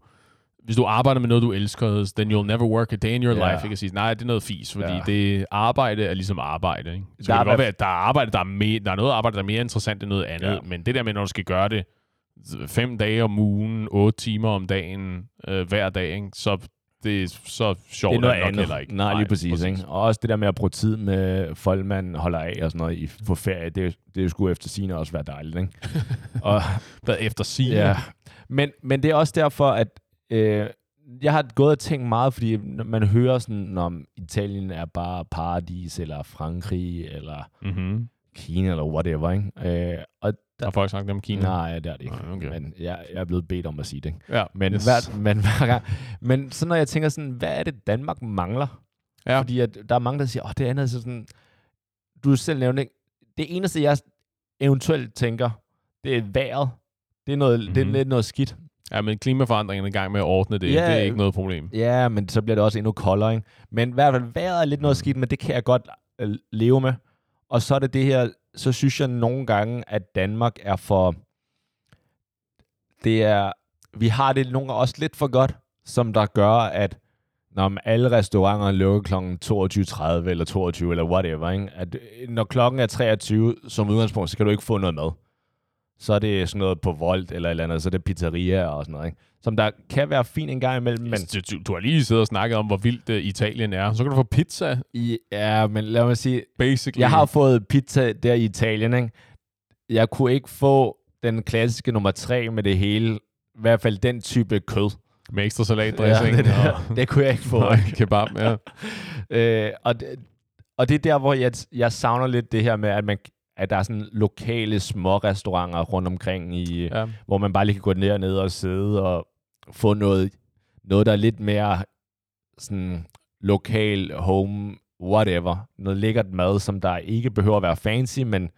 hvis du arbejder med noget, du elsker, then you'll never work a day in your yeah. life. Ikke at sige, nej, det er noget fis, fordi yeah. det arbejde er ligesom arbejde. Ikke? Så der kan det godt være, at der er, arbejde, der, er mere, der er noget arbejde, der er mere interessant end noget andet, yeah. men det der med, når du skal gøre det fem dage om ugen, otte timer om dagen, øh, hver dag, ikke? så det er så sjovt det er noget nok andet. heller ikke. Nej, lige præcis. præcis. Ikke? Og også det der med at bruge tid med folk, man holder af og sådan noget i, på ferie, det, det skulle efter sine også være dejligt. Ikke? og, Hvad efter sine? Ja. Men, men det er også derfor, at øh, jeg har gået og tænkt meget, fordi man hører sådan, om Italien er bare paradis, eller Frankrig, eller mm-hmm. Kina, eller whatever. Ikke? Øh, og der, har folk sagt om Kina? Nej, det er det ikke. Okay. Men jeg, jeg er blevet bedt om at sige det. Ja, men, yes. hver, men hver gang. Men så når jeg tænker sådan, hvad er det, Danmark mangler? Ja. Fordi at der er mange, der siger, åh, det andet er sådan... Du selv nævnte, det eneste, jeg eventuelt tænker, det er vejret. Det er, noget, mm-hmm. det er mhm. lidt noget skidt. Ja, men klimaforandringerne er i gang med at ordne det. Ja, det er ikke noget problem. Ja, men så bliver det også endnu koldere, ikke? Men i hvert fald vejret er lidt noget skidt, men det kan jeg godt øh, leve med. Og så er det det her, så synes jeg nogle gange, at Danmark er for... Det er... Vi har det nogle gange også lidt for godt, som der gør, at når alle restauranter lukker kl. 22.30 eller 22 eller whatever, ikke? at øh, når klokken er 23 som udgangspunkt, så kan du ikke få noget mad. Så er det sådan noget på Volt eller eller andet, så er det pizzeria og sådan noget. Ikke? Som der kan være fint en gang imellem, men... Du, du, du har lige siddet og snakket om, hvor vildt uh, Italien er. Så kan du få pizza, I, ja, men lad mig sige, basically. jeg har fået pizza der i Italien, ikke? Jeg kunne ikke få den klassiske nummer 3 med det hele. I hvert fald den type kød. Med ekstra salatdressing. Ja, det, og der, det kunne jeg ikke få. og kebab, ja. øh, og, det, og det er der, hvor jeg, jeg savner lidt det her med, at, man, at der er sådan lokale små restauranter rundt omkring, i, ja. hvor man bare lige kan gå ned og ned og sidde og få noget, noget der er lidt mere sådan lokal, home, whatever. Noget lækkert mad, som der ikke behøver at være fancy, men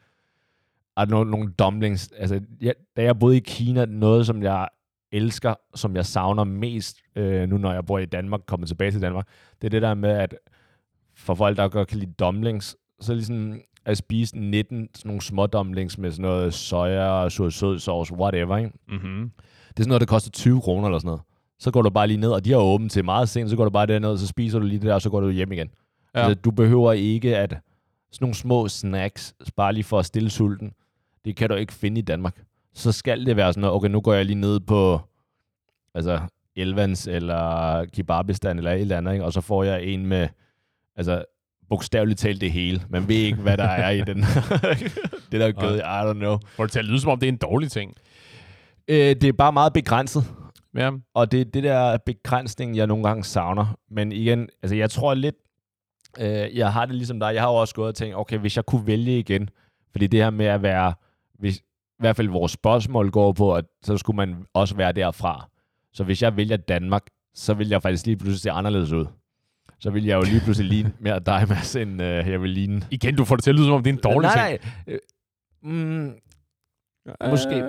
er nogle, nogle dumplings. Altså, jeg, da jeg boede i Kina, noget som jeg elsker, som jeg savner mest, øh, nu når jeg bor i Danmark, kommer tilbage til Danmark, det er det der med, at for folk, der godt kan lide dumplings, så ligesom at spise 19 sådan nogle små dumplings med sådan noget soja, sød, sød sauce, whatever, ikke? Mm-hmm. Det er sådan noget, der koster 20 kroner eller sådan noget. Så går du bare lige ned, og de har åbent til meget sent, så går du bare derned, og så spiser du lige det der, og så går du hjem igen. Ja. Altså, du behøver ikke at sådan nogle små snacks, bare lige for at stille sulten, det kan du ikke finde i Danmark. Så skal det være sådan noget, okay, nu går jeg lige ned på altså Elvans eller Kebabistan eller et eller andet, ikke? og så får jeg en med, altså bogstaveligt talt det hele. Man ved ikke, hvad der er i den. det der kød, I don't know. Får det til at lyde, som om det er en dårlig ting. Øh, det er bare meget begrænset. Ja. Og det er det der begrænsning, jeg nogle gange savner. Men igen, altså jeg tror lidt, øh, jeg har det ligesom dig. Jeg har jo også gået og tænkt, okay, hvis jeg kunne vælge igen, fordi det her med at være, hvis, i hvert fald vores spørgsmål går på, at så skulle man også være derfra. Så hvis jeg vælger Danmark, så vil jeg faktisk lige pludselig se anderledes ud. Så vil jeg jo lige pludselig ligne mere dig, Mads, end øh, jeg vil ligne. Igen, du får det til at lyde, som om det er en dårlig nej, ting. nej. Øh, mm, måske.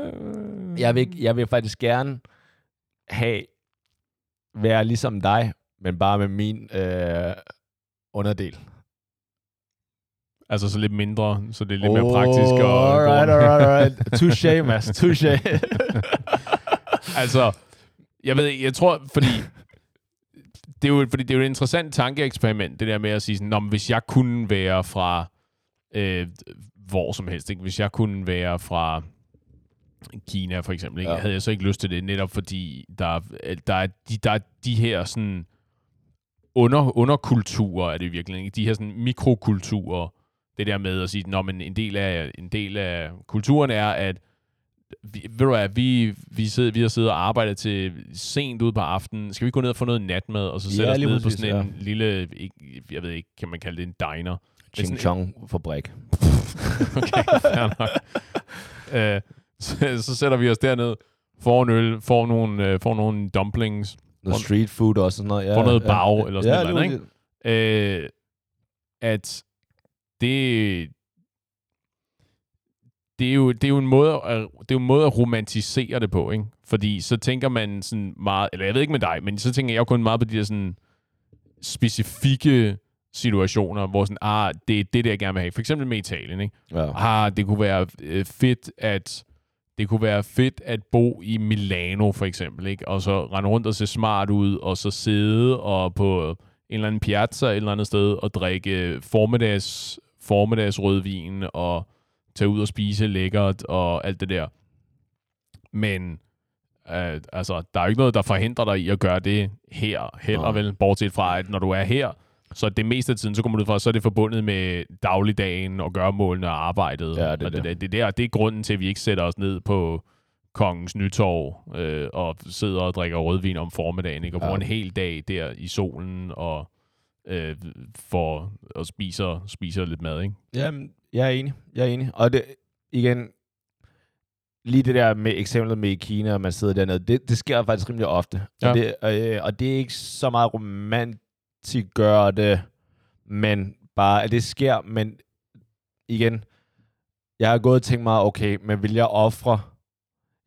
Jeg vil, jeg vil faktisk gerne have, være ligesom dig, men bare med min øh, underdel. Altså så lidt mindre, så det er lidt mere praktisk. Og alright, alright, alright. Touché, Mads. Touché. altså, jeg ved ikke, jeg tror, fordi det er jo, fordi det er jo et interessant tankeeksperiment, det der med at sige sådan, "Nå, men hvis jeg kunne være fra øh, hvor som helst, ikke? hvis jeg kunne være fra Kina for eksempel, ikke? Ja. Havde jeg så ikke lyst til det, netop fordi der, er- der, er, de, der er de her sådan under, underkulturer, er det virkelig, ikke? de her sådan mikrokulturer, det der med at sige, Nå, men en del af, en del af kulturen er, at vi, ved du hvad, vi, vi, sidder, vi har siddet og arbejdet til sent ud på aftenen. Skal vi gå ned og få noget natmad, og så Ja, sætte os lige ned på sådan en ja. lille, jeg ved ikke, kan man kalde det en diner? Ching Chong fabrik. Okay, fair nok. Øh, så, så sætter vi os derned, får en øl, får nogle, øh, får nogle dumplings, Noget street food og sådan noget. Ja, får noget ja, bag ja. eller sådan ja, noget, lige ikke? øh, at det, det er jo, det er jo en måde at, det er jo en måde at romantisere det på, ikke? Fordi så tænker man sådan meget, eller jeg ved ikke med dig, men så tænker jeg jo kun meget på de der sådan specifikke situationer, hvor sådan, ah, det er det, der jeg gerne vil have. For eksempel med Italien, ikke? Ja. Ah, det kunne være øh, fedt at det kunne være fedt at bo i Milano for eksempel, ikke? Og så rende rundt og se smart ud, og så sidde og på en eller anden piazza et eller andet sted og drikke formiddags, formiddags rødvin og tage ud og spise lækkert og alt det der. Men øh, altså, der er jo ikke noget, der forhindrer dig i at gøre det her heller Nej. vel, bortset fra, at når du er her, så det meste af tiden, så kommer du ud fra, så er det forbundet med dagligdagen og gørmålene og arbejdet. Ja, det er og det. det, det, det, der, det er grunden til, at vi ikke sætter os ned på kongens nytorv øh, og sidder og drikker rødvin om formiddagen, ikke? og Ja. bruger en hel dag der i solen og øh, for, og spiser, spiser lidt mad. Ikke? Jamen, jeg er enig. Jeg er enig. Og det, igen, lige det der med eksemplet med Kina, og man sidder dernede, det, det sker faktisk rimelig ofte. Ja. Og, det, øh, og det er ikke så meget romantisk gør det, men bare, at det sker, men igen, jeg har gået og tænkt mig, okay, men vil jeg ofre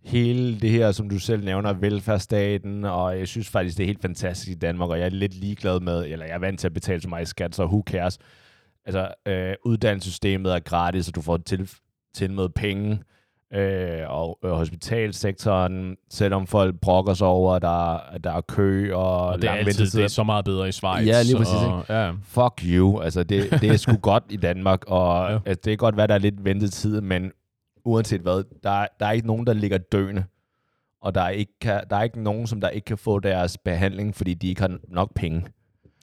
hele det her, som du selv nævner, velfærdsstaten, og jeg synes faktisk, det er helt fantastisk i Danmark, og jeg er lidt ligeglad med, eller jeg er vant til at betale så meget i skat, så who cares? Altså, øh, uddannelsessystemet er gratis, og du får til, til med penge, øh, og øh, hospitalsektoren, selvom folk brokker sig over, at der, der er kø og, Og det er altid det er så meget bedre i Schweiz. Ja, lige præcis, Og, ja. Fuck you. Altså, det, det er sgu godt i Danmark, og Ja. altså, det kan godt være, der er lidt ventetid, men uanset hvad, der, er- der er ikke nogen, der ligger døende. Og der er, ikke, kan, der er ikke nogen, som der ikke kan få deres behandling, fordi de ikke har nok penge.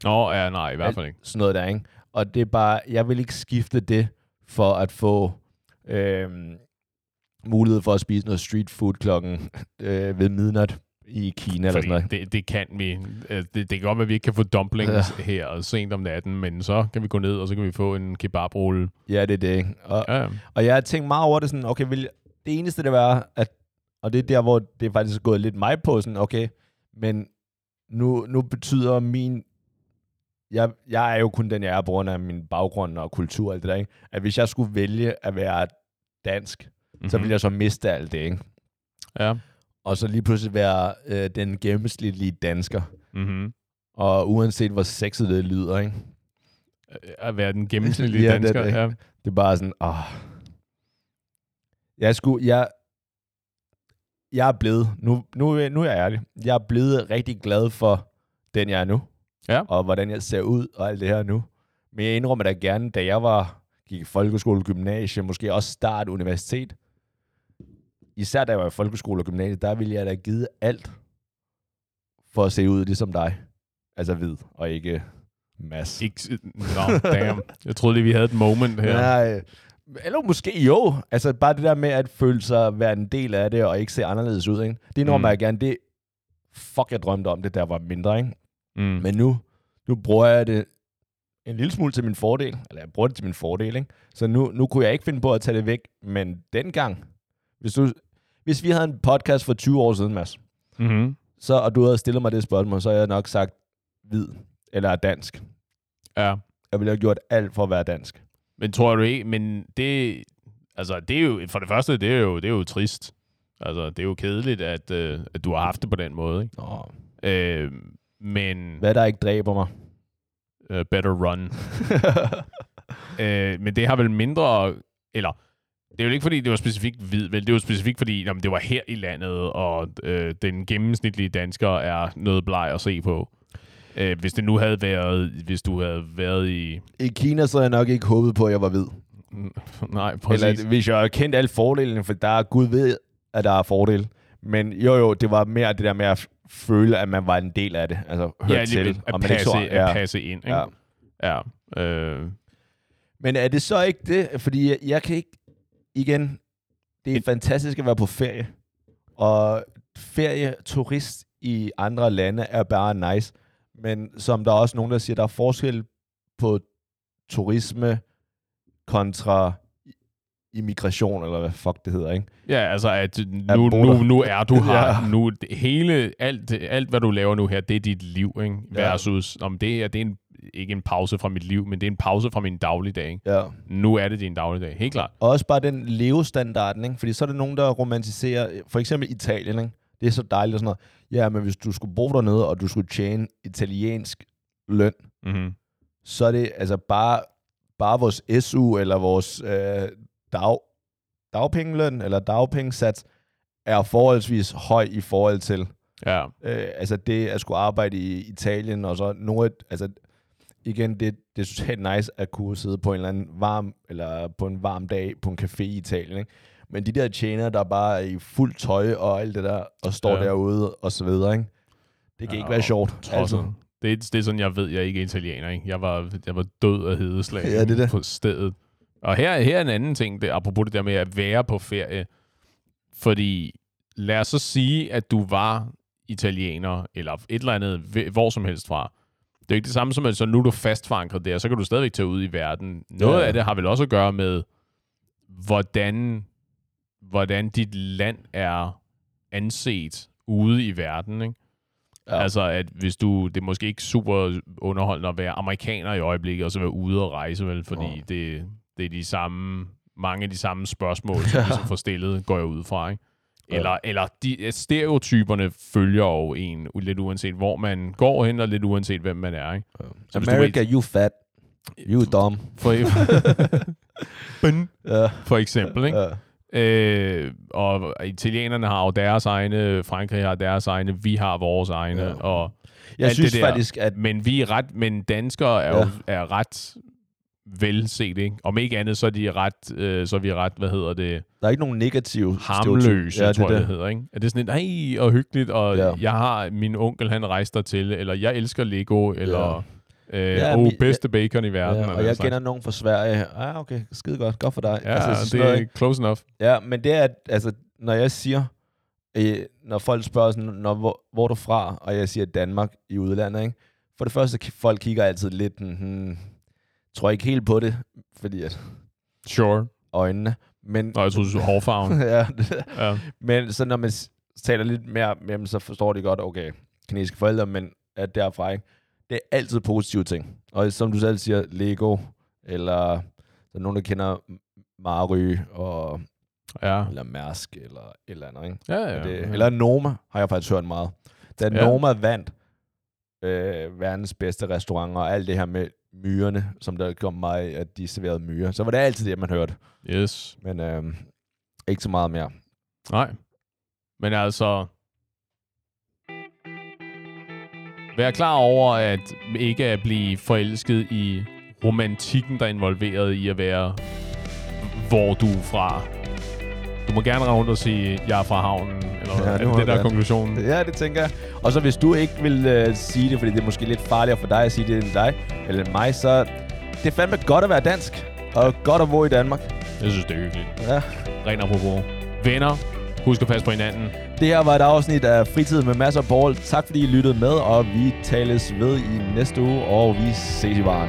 Nå, ja, nej, i hvert fald ikke. Sådan noget der, ikke? Og det er bare, jeg vil ikke skifte det for at få øhm, mulighed for at spise noget street food klokken øh, ved midnat i Kina eller sådan noget. Fordi det, det kan vi. Øh, Det, det kan godt være, at vi ikke kan få dumplings ja. her sent om natten, men så kan vi gå ned, og så kan vi få en kebabrulle. Ja, det er det. Og, Ja. Og jeg har tænkt meget over det sådan, okay, vil, det eneste det var, at, og det er der, hvor det faktisk er gået lidt mig på, sådan, okay, men nu, nu betyder min, jeg, jeg er jo kun den, jeg er på grund af min baggrund og kultur og alt det der, ikke? at hvis jeg skulle vælge at være dansk, mm-hmm. så ville jeg så miste alt det, ikke? Ja. og så lige pludselig være øh, den gennemsnitlige dansker, Mm-hmm. og uanset hvor sexet det lyder, ikke? At være den gennemsnitlige Ja, det er dansker. det. Ja. Det er bare sådan, åh. Jeg skulle, jeg, jeg er blevet, nu, nu, nu er jeg ærlig, jeg er blevet rigtig glad for den, jeg er nu. Ja. Og hvordan jeg ser ud og alt det her nu. Men jeg indrømmer da gerne, da jeg var, gik i folkeskole, gymnasie, måske også start universitet. Især da jeg var i folkeskole og gymnasie, der ville jeg da give alt for at se ud ligesom dig. Altså hvid, og ikke mass. Ikke, no, damn. Jeg troede lige, vi havde et moment her. Nej, eller måske jo. Altså bare det der med at føle sig at være en del af det, og ikke se anderledes ud. Ikke? Det Mm. mm. jeg gerne. Det, fuck, jeg drømte om det, der var mindre. Ikke? Mm. Men nu, nu bruger jeg det en lille smule til min fordel. Eller jeg bruger det til min fordel. Ikke? Så nu, nu kunne jeg ikke finde på at tage det væk. Men dengang, hvis, du, hvis vi havde en podcast for 20 år siden, Mads, Mm-hmm. så, og du havde stillet mig det spørgsmål, så havde jeg nok sagt hvid eller dansk. Ja. Jeg ville have gjort alt for at være dansk. Men tror du ikke, men det, altså det er jo, for det første, det er jo, det er jo trist. Altså, det er jo kedeligt, at, øh, at du har haft det på den måde, ikke? Nå, Øh, men hvad der ikke dræber mig. uh, better run. øh, men det har vel mindre, eller det er jo ikke fordi, det var specifikt hvid, vel? Det var specifikt fordi, jamen, det var her i landet, og øh, den gennemsnitlige dansker er noget bleg at se på. Øh, hvis det nu havde været, hvis du havde været i... I Kina, så havde jeg nok ikke håbet på, at jeg var hvid. Nej, præcis. Eller hvis jeg havde kendt alle fordelene, for der er Gud ved, at der er fordele. Men jo, jo, det var mere det der med at føle, at man var en del af det. Altså, høre ja, lige til. at, og man ikke passe, så- at ja. passe ind. Ikke? Ja. Ja. ja. Øh, Men er det så ikke det? Fordi jeg, jeg kan ikke... Igen, det er fantastisk at være på ferie. Og ferie, turist i andre lande er bare nice. Men som der er også nogen, der siger, der er forskel på turisme kontra immigration, eller hvad fuck det hedder, ikke? ja, altså, at nu, nu, nu er du her. Ja. Nu, det hele, alt, alt, hvad du laver nu her, det er dit liv. Ikke? Ja. Versus, om det er, det er en, ikke en pause fra mit liv, men det er en pause fra min dagligdag. Ikke? Ja. Nu er det din dagligdag, helt klart. Og også bare den levestandarden, ikke? Fordi så er der nogen, der romantiserer, for eksempel Italien, ikke? Det er så dejligt og sådan noget. Ja, men hvis du skulle bo dernede, og du skulle tjene italiensk løn, Mm-hmm. så er det altså bare, bare vores SU eller vores øh, dag, dagpengeløn eller dagpengesats er forholdsvis høj i forhold til Ja. øh, altså det at skulle arbejde i Italien og så noget, altså igen, det, det er totalt nice at kunne sidde på en eller anden varm, eller på en varm dag på en café i Italien, ikke? Men de der tjenere, der bare er i fuld tøj og alt det der, og står Ja. derude og så videre, ikke? Det kan Ja, ikke være sjovt. Altså. Det, er, det er sådan, jeg ved, jeg ikke er italiener. Ikke? Jeg, var, jeg var død af hedeslag Ja, det er det. på stedet. Og her, her er en anden ting, det, apropos det der med at være på ferie. Fordi lad os så sige, at du var italiener, eller et eller andet, hv- hvor som helst fra. Det er jo ikke det samme som, at så nu er du fast forankret der, så kan du stadigvæk tage ud i verden. Noget Ja, ja. ja. af det har vel også at gøre med, hvordan, hvordan dit land er anset ude i verden, ikke? Ja. Ja. Altså, at hvis du... Det er måske ikke super underholdende at være amerikaner i øjeblikket, og så være ude og rejse, vel? Fordi Åh. det, det er de samme... Mange af de samme spørgsmål, som vi så får stillet, går jeg ud fra, ikke? Eller, eller de, stereotyperne følger jo en, lidt uanset hvor man går hen, og lidt uanset hvem man er. Ikke? Så America, you fat. You dumb. For, Ja. for eksempel, ikke? Ja. Øh, og italienerne har jo deres egne, Frankrig har deres egne, vi har vores egne, Ja. ja. og Jeg synes det der. faktisk, at men vi er ret, men danskere er jo er ret velset, ikke? Om ikke andet, så er de ret, øh, så er vi ret, hvad hedder det, der er ikke nogen negative harmløse, ja, ja, det tror jeg, det. hedder, ikke? Er det sådan et, hey, og hyggeligt, og Ja. ja. jeg har, min onkel, han rejste til, eller jeg elsker Lego, eller øh, Ja, ja, oh, bedste bacon i verden. Ja, og jeg kender nogen fra Sverige. Ah, okay, skide godt. Godt for dig. Ja, altså, det noget, er ikke? close enough. Ja, men det er, at, altså, når jeg siger, øh, når folk spørger sådan, når, hvor, hvor er du fra, og jeg siger Danmark i udlandet, ikke? For det første, folk kigger altid lidt, hmm, tror ikke helt på det, fordi at Sure. øjnene, men... Nå, jeg troede, du hårfarven. ja, ja. men så når man taler lidt mere med dem, så forstår de godt, okay, kinesiske forældre, men at derfra, ikke? Det er altid positive ting. Og som du selv siger, Lego, eller der er nogen, der kender Mary, og, ja. eller Mærsk, eller et eller andet, ikke? Ja, Ja, det, ja. eller Noma har jeg faktisk hørt meget. Da ja. Noma vandt øh, verdens bedste restauranter, og alt det her med myrerne, som der kom mig, at de serverede myrer, så var det altid det, man hørte. Yes. Men øh, ikke så meget mere. Nej. Men altså... Vær klar over, at ikke at blive forelsket i romantikken, der er involveret i at være, hvor du er fra. Du må gerne rundt og sige, jeg er fra havnen, eller Ja, det det, der er konklusionen. Ja, det tænker jeg. Og så hvis du ikke vil øh, sige det, fordi det er måske lidt farligere for dig at sige det end dig, eller mig, så det er fandme godt at være dansk. Og godt at bo i Danmark. Jeg synes, det er hyggeligt. Ja. Ren apropos. Venner, husk at passe på hinanden. Det her var et afsnit af Fritid med masser af Paul. Tak fordi I lyttede med, og vi tales ved i næste uge, og vi ses i baren.